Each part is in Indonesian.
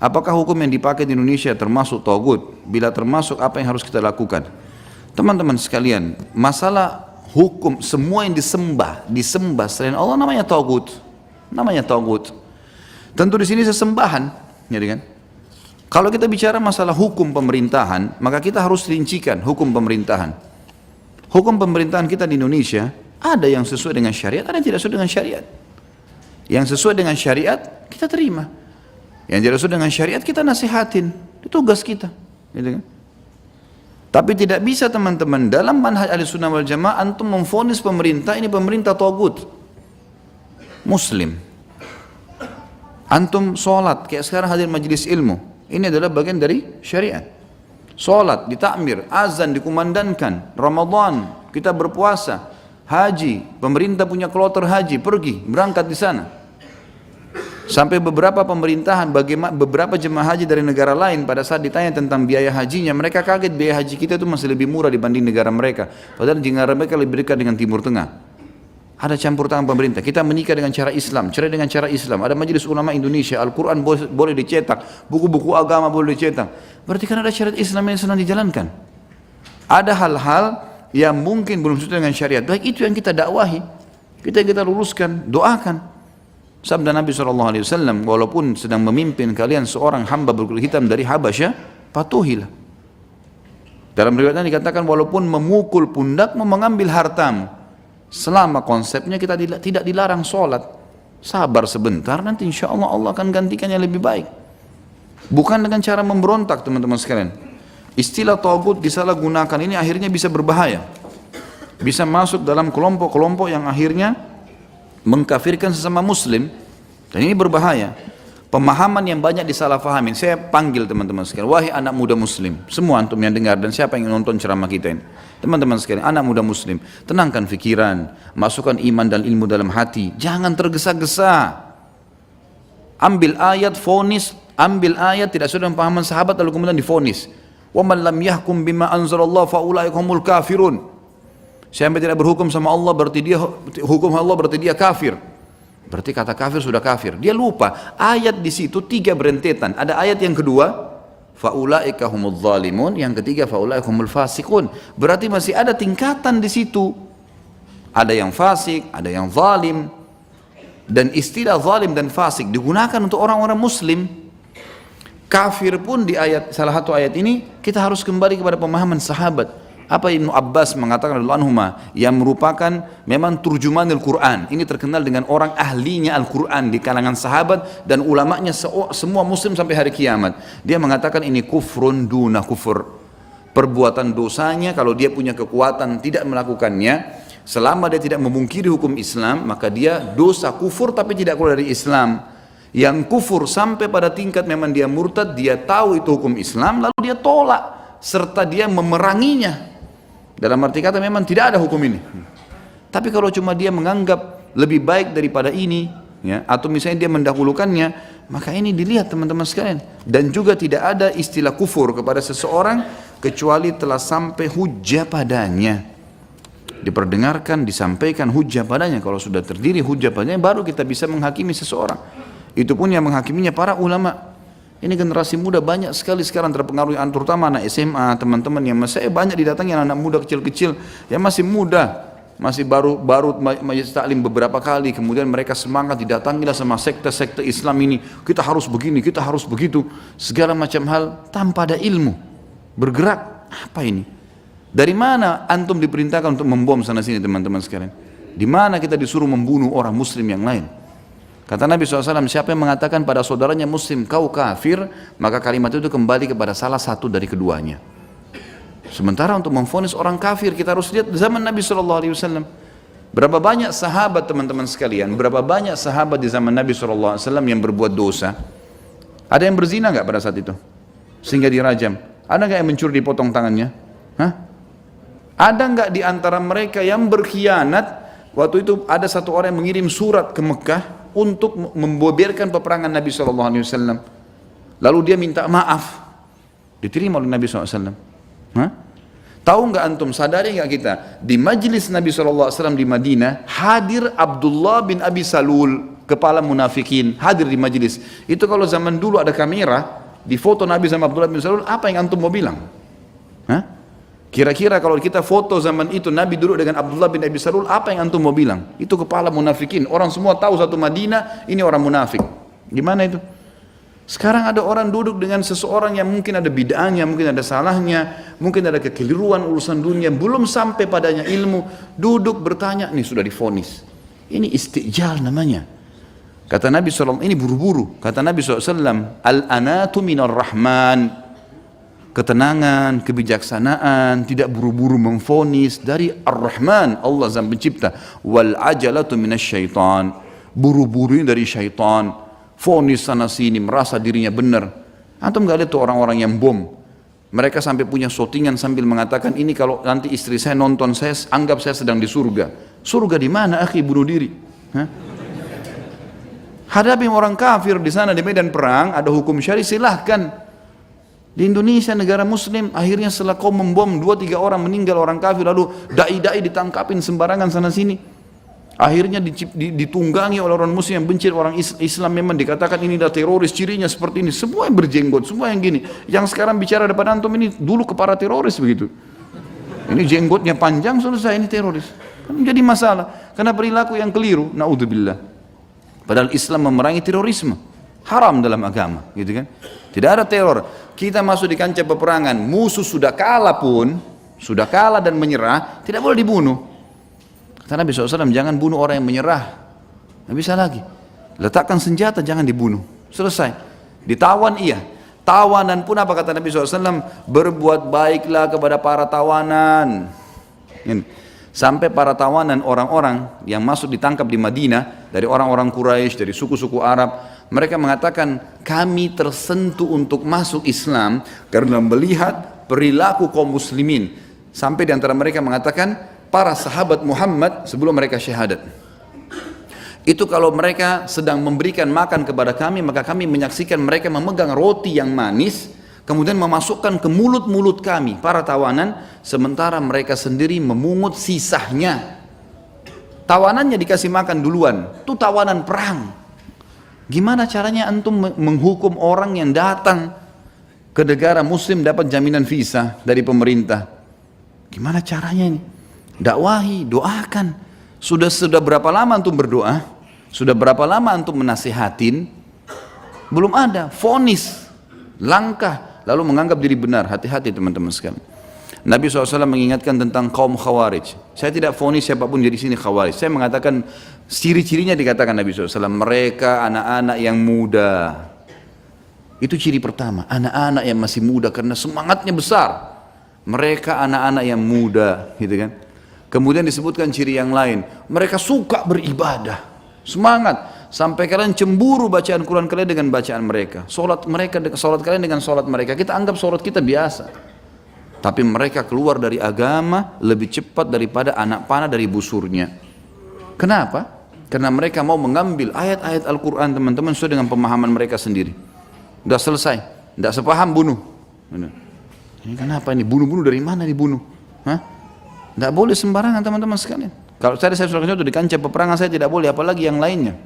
Apakah hukum yang dipakai di Indonesia termasuk togut? Bila termasuk, apa yang harus kita lakukan? Teman-teman sekalian, masalah hukum semua yang disembah, disembah selain Allah namanya togut. Namanya togut. Tentu di sini sesembahan, ya kan? Kalau kita bicara masalah hukum pemerintahan, maka kita harus rincikan hukum pemerintahan. Hukum pemerintahan kita di Indonesia ada yang sesuai dengan syariat, ada yang tidak sesuai dengan syariat. Yang sesuai dengan syariat kita terima. Yang sesuai dengan syariat kita nasihatin. Itu tugas kita. Gitu kan? Tapi tidak bisa teman-teman dalam manhaj ahli sunnah wal jamaah antum memfonis pemerintah ini pemerintah togut. Muslim. Antum sholat kayak sekarang hadir majelis ilmu. Ini adalah bagian dari syariat. Sholat, ditakmir, azan, dikumandangkan, Ramadan, kita berpuasa, haji, pemerintah punya kloter haji, pergi, berangkat di sana. Sampai beberapa pemerintahan, bagaimana beberapa jemaah haji dari negara lain pada saat ditanya tentang biaya hajinya, mereka kaget biaya haji kita itu masih lebih murah dibanding negara mereka. Padahal negara mereka lebih dekat dengan Timur Tengah. Ada campur tangan pemerintah. Kita menikah dengan cara Islam, cerai dengan cara Islam. Ada majelis ulama Indonesia, Al-Quran boleh dicetak, buku-buku agama boleh dicetak. Berarti kan ada syariat Islam yang sedang dijalankan. Ada hal-hal yang mungkin belum sesuai dengan syariat. Baik itu yang kita dakwahi, kita kita luruskan, doakan. Sabda Nabi SAW, walaupun sedang memimpin kalian seorang hamba berkulit hitam dari Habasyah, patuhilah. Dalam riwayatnya dikatakan walaupun memukul pundak mengambil hartamu. Selama konsepnya kita tidak dilarang sholat. Sabar sebentar, nanti insya Allah Allah akan gantikan yang lebih baik. Bukan dengan cara memberontak teman-teman sekalian. Istilah togut disalahgunakan ini akhirnya bisa berbahaya. Bisa masuk dalam kelompok-kelompok yang akhirnya mengkafirkan sesama muslim dan ini berbahaya. Pemahaman yang banyak disalahfahamin saya panggil teman-teman sekalian. Wahai anak muda muslim semua antum yang dengar dan siapa yang nonton ceramah kita ini. Teman-teman sekalian anak muda muslim tenangkan fikiran masukkan iman dan ilmu dalam hati. Jangan tergesa-gesa. Ambil ayat fonis. Ambil ayat tidak dengan pemahaman sahabat lalu kemudian difonis. Wa man lam yahkum bima anzalallah kafirun Siapa tidak berhukum sama Allah berarti dia hukum Allah berarti dia kafir. Berarti kata kafir sudah kafir. Dia lupa ayat di situ tiga berentetan. Ada ayat yang kedua faulaika humul zalimun, yang ketiga faulaika humul fasikun. Berarti masih ada tingkatan di situ. Ada yang fasik, ada yang zalim. Dan istilah zalim dan fasik digunakan untuk orang-orang muslim. Kafir pun di ayat salah satu ayat ini kita harus kembali kepada pemahaman sahabat apa Ibnu Abbas mengatakan radhiyallahu anhu yang merupakan memang turjuman Al-Quran. Ini terkenal dengan orang ahlinya Al-Quran di kalangan sahabat dan ulamanya semua muslim sampai hari kiamat. Dia mengatakan ini kufrun duna kufur. Perbuatan dosanya kalau dia punya kekuatan tidak melakukannya, selama dia tidak memungkiri hukum Islam, maka dia dosa kufur tapi tidak keluar dari Islam. Yang kufur sampai pada tingkat memang dia murtad, dia tahu itu hukum Islam, lalu dia tolak serta dia memeranginya dalam arti kata memang tidak ada hukum ini. Tapi kalau cuma dia menganggap lebih baik daripada ini, ya, atau misalnya dia mendahulukannya, maka ini dilihat teman-teman sekalian. Dan juga tidak ada istilah kufur kepada seseorang kecuali telah sampai hujah padanya. Diperdengarkan, disampaikan hujah padanya. Kalau sudah terdiri hujah padanya, baru kita bisa menghakimi seseorang. Itu pun yang menghakiminya para ulama. Ini generasi muda banyak sekali sekarang terpengaruh, terutama anak SMA, teman-teman yang masih banyak didatangi anak, -anak muda kecil-kecil yang masih muda, masih baru baru majelis taklim beberapa kali, kemudian mereka semangat didatangilah sama sekte-sekte Islam ini, kita harus begini, kita harus begitu, segala macam hal tanpa ada ilmu, bergerak, apa ini? Dari mana antum diperintahkan untuk membom sana sini teman-teman sekalian? Di mana kita disuruh membunuh orang muslim yang lain? Kata Nabi SAW, siapa yang mengatakan pada saudaranya muslim kau kafir, maka kalimat itu kembali kepada salah satu dari keduanya. Sementara untuk memfonis orang kafir, kita harus lihat zaman Nabi SAW. Berapa banyak sahabat teman-teman sekalian, berapa banyak sahabat di zaman Nabi SAW yang berbuat dosa. Ada yang berzina nggak pada saat itu? Sehingga dirajam. Ada nggak yang mencuri dipotong tangannya? Hah? Ada nggak di antara mereka yang berkhianat? Waktu itu ada satu orang yang mengirim surat ke Mekah, untuk memboberkan peperangan Nabi SAW. Lalu dia minta maaf. Diterima oleh Nabi SAW. Hah? Tahu nggak antum, sadari nggak kita, di majlis Nabi SAW di Madinah, hadir Abdullah bin Abi Salul. kepala munafikin hadir di majelis. Itu kalau zaman dulu ada kamera, di foto Nabi sama Abdullah bin Salul, apa yang antum mau bilang? Kira-kira kalau kita foto zaman itu Nabi duduk dengan Abdullah bin Abi Salul, apa yang antum mau bilang? Itu kepala munafikin. Orang semua tahu satu Madinah, ini orang munafik. Gimana itu? Sekarang ada orang duduk dengan seseorang yang mungkin ada bid'ahnya, mungkin ada salahnya, mungkin ada kekeliruan urusan dunia, belum sampai padanya ilmu, duduk bertanya, nih sudah difonis. Ini istijal namanya. Kata Nabi SAW, ini buru-buru. Kata Nabi SAW, Al-anatu minar rahman. Ketenangan, kebijaksanaan, tidak buru-buru memfonis dari Ar-Rahman, Allah Zam pencipta. Wal ajalatu minasyaitan. Buru-buru dari syaitan fonis sana sini, merasa dirinya benar. Antum gak lihat tuh orang-orang yang bom. Mereka sampai punya shootingan sambil mengatakan ini kalau nanti istri saya nonton saya anggap saya sedang di surga. Surga di mana? Akhi bunuh diri. Hah? Hadapi orang kafir di sana di medan perang ada hukum syari silahkan. Di Indonesia negara muslim akhirnya setelah kau membom dua tiga orang meninggal orang kafir lalu dai-dai ditangkapin sembarangan sana sini. Akhirnya ditunggangi oleh orang muslim yang benci orang Islam memang dikatakan ini adalah teroris, cirinya seperti ini. Semua yang berjenggot, semua yang gini. Yang sekarang bicara depan antum ini dulu kepala teroris begitu. Ini jenggotnya panjang selesai ini teroris. Kan menjadi masalah karena perilaku yang keliru. Naudzubillah. Padahal Islam memerangi terorisme. Haram dalam agama, gitu kan? Tidak ada teror. Kita masuk di kancah peperangan, musuh sudah kalah pun, sudah kalah dan menyerah, tidak boleh dibunuh. Kata Nabi SAW, jangan bunuh orang yang menyerah. Tidak bisa lagi. Letakkan senjata, jangan dibunuh. Selesai. Ditawan iya. Tawanan pun apa kata Nabi SAW? Berbuat baiklah kepada para tawanan. Ini. Sampai para tawanan orang-orang yang masuk ditangkap di Madinah dari orang-orang Quraisy, dari suku-suku Arab, mereka mengatakan kami tersentuh untuk masuk Islam karena melihat perilaku kaum muslimin. Sampai di antara mereka mengatakan para sahabat Muhammad sebelum mereka syahadat. Itu kalau mereka sedang memberikan makan kepada kami, maka kami menyaksikan mereka memegang roti yang manis, kemudian memasukkan ke mulut-mulut kami, para tawanan, sementara mereka sendiri memungut sisahnya. Tawanannya dikasih makan duluan, itu tawanan perang. Gimana caranya antum menghukum orang yang datang ke negara muslim dapat jaminan visa dari pemerintah? Gimana caranya ini? dakwahi, doakan. Sudah sudah berapa lama antum berdoa? Sudah berapa lama antum menasihatin? Belum ada, fonis, langkah, lalu menganggap diri benar. Hati-hati teman-teman sekalian. Nabi SAW mengingatkan tentang kaum khawarij. Saya tidak fonis siapa pun jadi sini khawarij. Saya mengatakan ciri-cirinya dikatakan Nabi SAW. Mereka anak-anak yang muda. Itu ciri pertama. Anak-anak yang masih muda karena semangatnya besar. Mereka anak-anak yang muda, gitu kan? Kemudian disebutkan ciri yang lain. Mereka suka beribadah. Semangat. Sampai kalian cemburu bacaan Quran kalian dengan bacaan mereka. Solat mereka, solat kalian dengan solat mereka. Kita anggap solat kita biasa. Tapi mereka keluar dari agama lebih cepat daripada anak panah dari busurnya. Kenapa? Karena mereka mau mengambil ayat-ayat Al-Quran teman-teman sesuai dengan pemahaman mereka sendiri. Sudah selesai. Tidak sepaham bunuh. Ini kenapa ini? Bunuh-bunuh dari mana dibunuh? Hah? Tidak boleh sembarangan teman-teman sekalian. Kalau saya saya sudah itu di kancah peperangan saya tidak boleh, apalagi yang lainnya.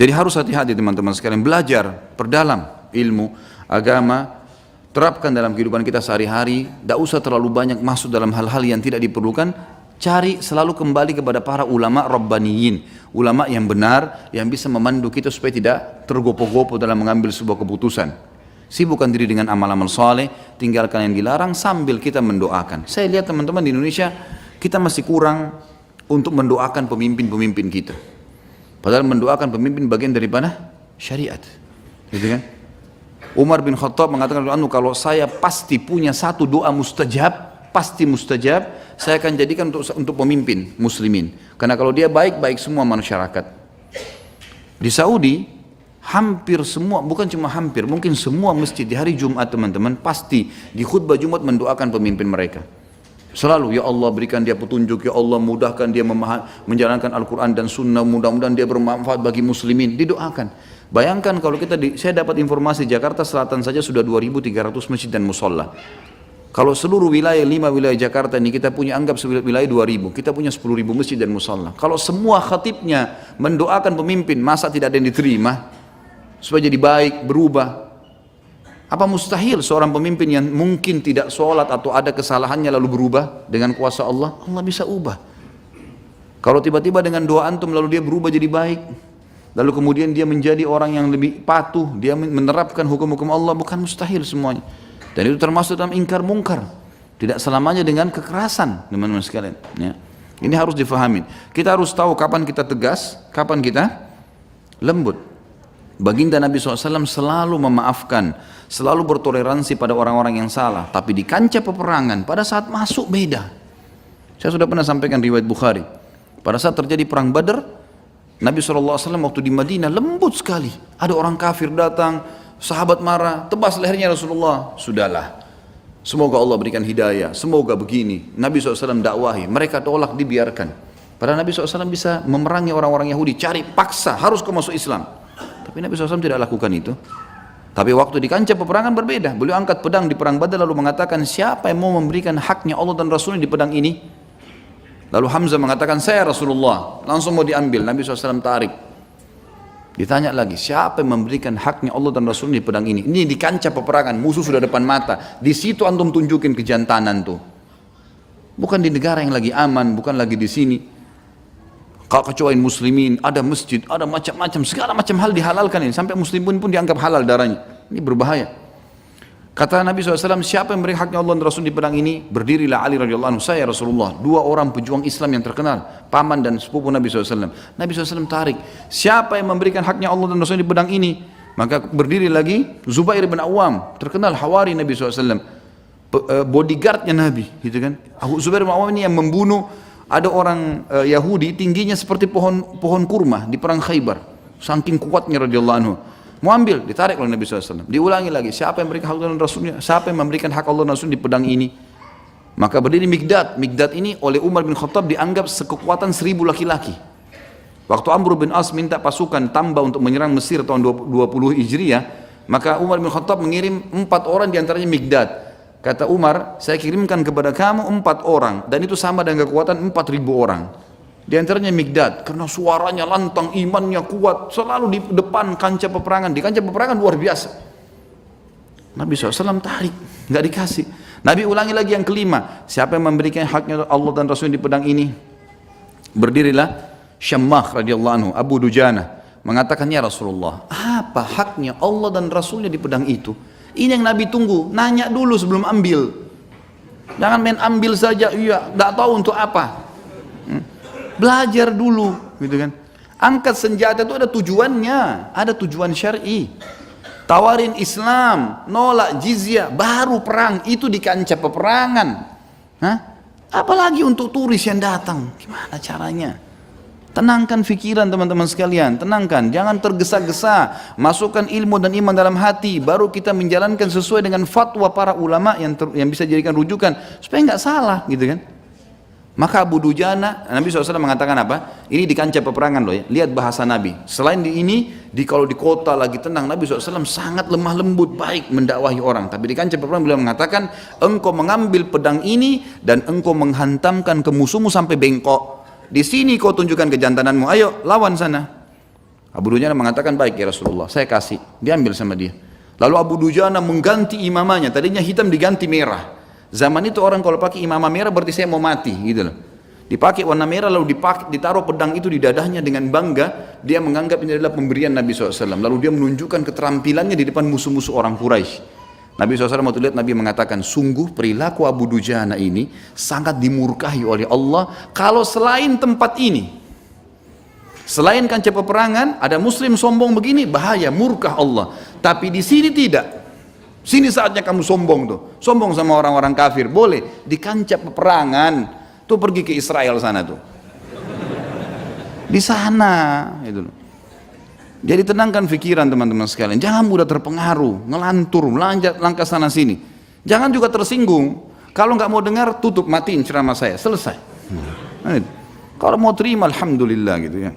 Jadi harus hati-hati teman-teman sekalian, belajar, perdalam ilmu, agama, terapkan dalam kehidupan kita sehari-hari, tidak usah terlalu banyak masuk dalam hal-hal yang tidak diperlukan, cari selalu kembali kepada para ulama rabbaniyin, ulama yang benar, yang bisa memandu kita supaya tidak tergopoh-gopoh dalam mengambil sebuah keputusan. Sibukkan diri dengan amal-amal soleh, tinggalkan yang dilarang sambil kita mendoakan. Saya lihat teman-teman di Indonesia, kita masih kurang untuk mendoakan pemimpin-pemimpin kita. Padahal mendoakan pemimpin bagian daripada syariat. Gitu kan? Umar bin Khattab mengatakan anu kalau saya pasti punya satu doa mustajab, pasti mustajab, saya akan jadikan untuk untuk pemimpin muslimin. Karena kalau dia baik, baik semua masyarakat. Di Saudi hampir semua, bukan cuma hampir, mungkin semua masjid di hari Jumat teman-teman pasti di khutbah Jumat mendoakan pemimpin mereka. Selalu ya Allah berikan dia petunjuk, ya Allah mudahkan dia menjalankan Al-Quran dan Sunnah, mudah-mudahan dia bermanfaat bagi muslimin, didoakan. Bayangkan kalau kita di, saya dapat informasi Jakarta Selatan saja sudah 2.300 masjid dan musola. Kalau seluruh wilayah, lima wilayah Jakarta ini kita punya anggap wilayah 2000, kita punya 10 ribu masjid dan musalla. Kalau semua khatibnya mendoakan pemimpin, masa tidak ada yang diterima? Supaya jadi baik, berubah. Apa mustahil seorang pemimpin yang mungkin tidak sholat atau ada kesalahannya lalu berubah dengan kuasa Allah? Allah bisa ubah. Kalau tiba-tiba dengan doa antum lalu dia berubah jadi baik, lalu kemudian dia menjadi orang yang lebih patuh, dia menerapkan hukum-hukum Allah, bukan mustahil semuanya. Dan itu termasuk dalam ingkar mungkar. Tidak selamanya dengan kekerasan, teman-teman sekalian. Ya. Ini harus difahami. Kita harus tahu kapan kita tegas, kapan kita lembut. Baginda Nabi SAW selalu memaafkan, selalu bertoleransi pada orang-orang yang salah. Tapi di kancah peperangan, pada saat masuk beda. Saya sudah pernah sampaikan riwayat Bukhari. Pada saat terjadi perang Badar, Nabi SAW waktu di Madinah lembut sekali. Ada orang kafir datang, sahabat marah, tebas lehernya Rasulullah. Sudahlah, semoga Allah berikan hidayah, semoga begini. Nabi SAW dakwahi, mereka tolak dibiarkan. Padahal Nabi SAW bisa memerangi orang-orang Yahudi, cari paksa, harus kau masuk Islam. Tapi Nabi SAW tidak lakukan itu. Tapi waktu di kancah peperangan berbeda. Beliau angkat pedang di perang Badar lalu mengatakan siapa yang mau memberikan haknya Allah dan Rasulnya di pedang ini? Lalu Hamzah mengatakan saya Rasulullah. Langsung mau diambil. Nabi SAW tarik. Ditanya lagi siapa yang memberikan haknya Allah dan Rasulnya di pedang ini? Ini di kancah peperangan. Musuh sudah depan mata. Di situ antum tunjukin kejantanan tuh. Bukan di negara yang lagi aman. Bukan lagi di sini kecuali muslimin, ada masjid, ada macam-macam, segala macam hal dihalalkan ini. Sampai muslimin pun dianggap halal darahnya. Ini berbahaya. Kata Nabi SAW, siapa yang beri haknya Allah dan Rasul di pedang ini? Berdirilah Ali radhiyallahu saya Rasulullah. Dua orang pejuang Islam yang terkenal, paman dan sepupu Nabi SAW. Nabi SAW tarik, siapa yang memberikan haknya Allah dan Rasul di pedang ini? Maka berdiri lagi Zubair bin Awam, terkenal hawari Nabi SAW. Eh, bodyguardnya Nabi, gitu kan? Zubair bin Awam ini yang membunuh ada orang uh, Yahudi tingginya seperti pohon pohon kurma di perang Khaybar. Saking kuatnya radhiyallahu anhu. Mau ambil, ditarik oleh Nabi SAW. Diulangi lagi, siapa yang memberikan hak Allah dan Rasulnya? Siapa yang memberikan hak Allah Rasul di pedang ini? Maka berdiri Migdad. Migdad ini oleh Umar bin Khattab dianggap sekekuatan seribu laki-laki. Waktu Amr bin As minta pasukan tambah untuk menyerang Mesir tahun 20 Hijriah, maka Umar bin Khattab mengirim empat orang di antaranya Migdad. Kata Umar, saya kirimkan kepada kamu empat orang dan itu sama dengan kekuatan empat ribu orang. Di antaranya Migdad karena suaranya lantang, imannya kuat, selalu di depan kancah peperangan. Di kancah peperangan luar biasa. Nabi SAW tarik, nggak dikasih. Nabi ulangi lagi yang kelima, siapa yang memberikan haknya Allah dan Rasul di pedang ini? Berdirilah Syammah radhiyallahu anhu, Abu Dujana mengatakan ya Rasulullah, apa haknya Allah dan Rasulnya di pedang itu? Ini yang Nabi tunggu, nanya dulu sebelum ambil. Jangan main ambil saja, iya, tidak tahu untuk apa. Hmm. Belajar dulu, gitu kan. Angkat senjata itu ada tujuannya, ada tujuan syar'i. Tawarin Islam, nolak jizyah, baru perang, itu di kancah peperangan. Hah? Apalagi untuk turis yang datang, gimana caranya? Tenangkan pikiran teman-teman sekalian, tenangkan, jangan tergesa-gesa, masukkan ilmu dan iman dalam hati, baru kita menjalankan sesuai dengan fatwa para ulama yang ter, yang bisa dijadikan rujukan supaya nggak salah, gitu kan? Maka Abu Dujana, Nabi SAW mengatakan apa? Ini di kancah peperangan loh ya. Lihat bahasa Nabi. Selain di ini, di kalau di kota lagi tenang, Nabi SAW sangat lemah lembut, baik mendakwahi orang. Tapi di kancah peperangan beliau mengatakan, engkau mengambil pedang ini dan engkau menghantamkan ke musuhmu sampai bengkok. Di sini kau tunjukkan kejantananmu. Ayo lawan sana. Abu Dujana mengatakan baik ya Rasulullah. Saya kasih. Diambil sama dia. Lalu Abu Dujana mengganti imamanya. Tadinya hitam diganti merah. Zaman itu orang kalau pakai imamah merah berarti saya mau mati gitu loh. Dipakai warna merah lalu dipakai, ditaruh pedang itu di dadahnya dengan bangga. Dia menganggap ini adalah pemberian Nabi SAW. Lalu dia menunjukkan keterampilannya di depan musuh-musuh orang Quraisy. Nabi SAW waktu lihat Nabi mengatakan sungguh perilaku Abu Dujana ini sangat dimurkahi oleh Allah kalau selain tempat ini. Selain kancah peperangan ada muslim sombong begini bahaya murkah Allah. Tapi di sini tidak. Sini saatnya kamu sombong tuh. Sombong sama orang-orang kafir. Boleh. Di kancah peperangan tuh pergi ke Israel sana tuh. Di sana itu loh jadi tenangkan pikiran teman-teman sekalian. Jangan mudah terpengaruh, ngelantur, melanjut langkah sana sini. Jangan juga tersinggung. Kalau nggak mau dengar, tutup matiin ceramah saya. Selesai. Hmm. Nah, Kalau mau terima, alhamdulillah gitu ya.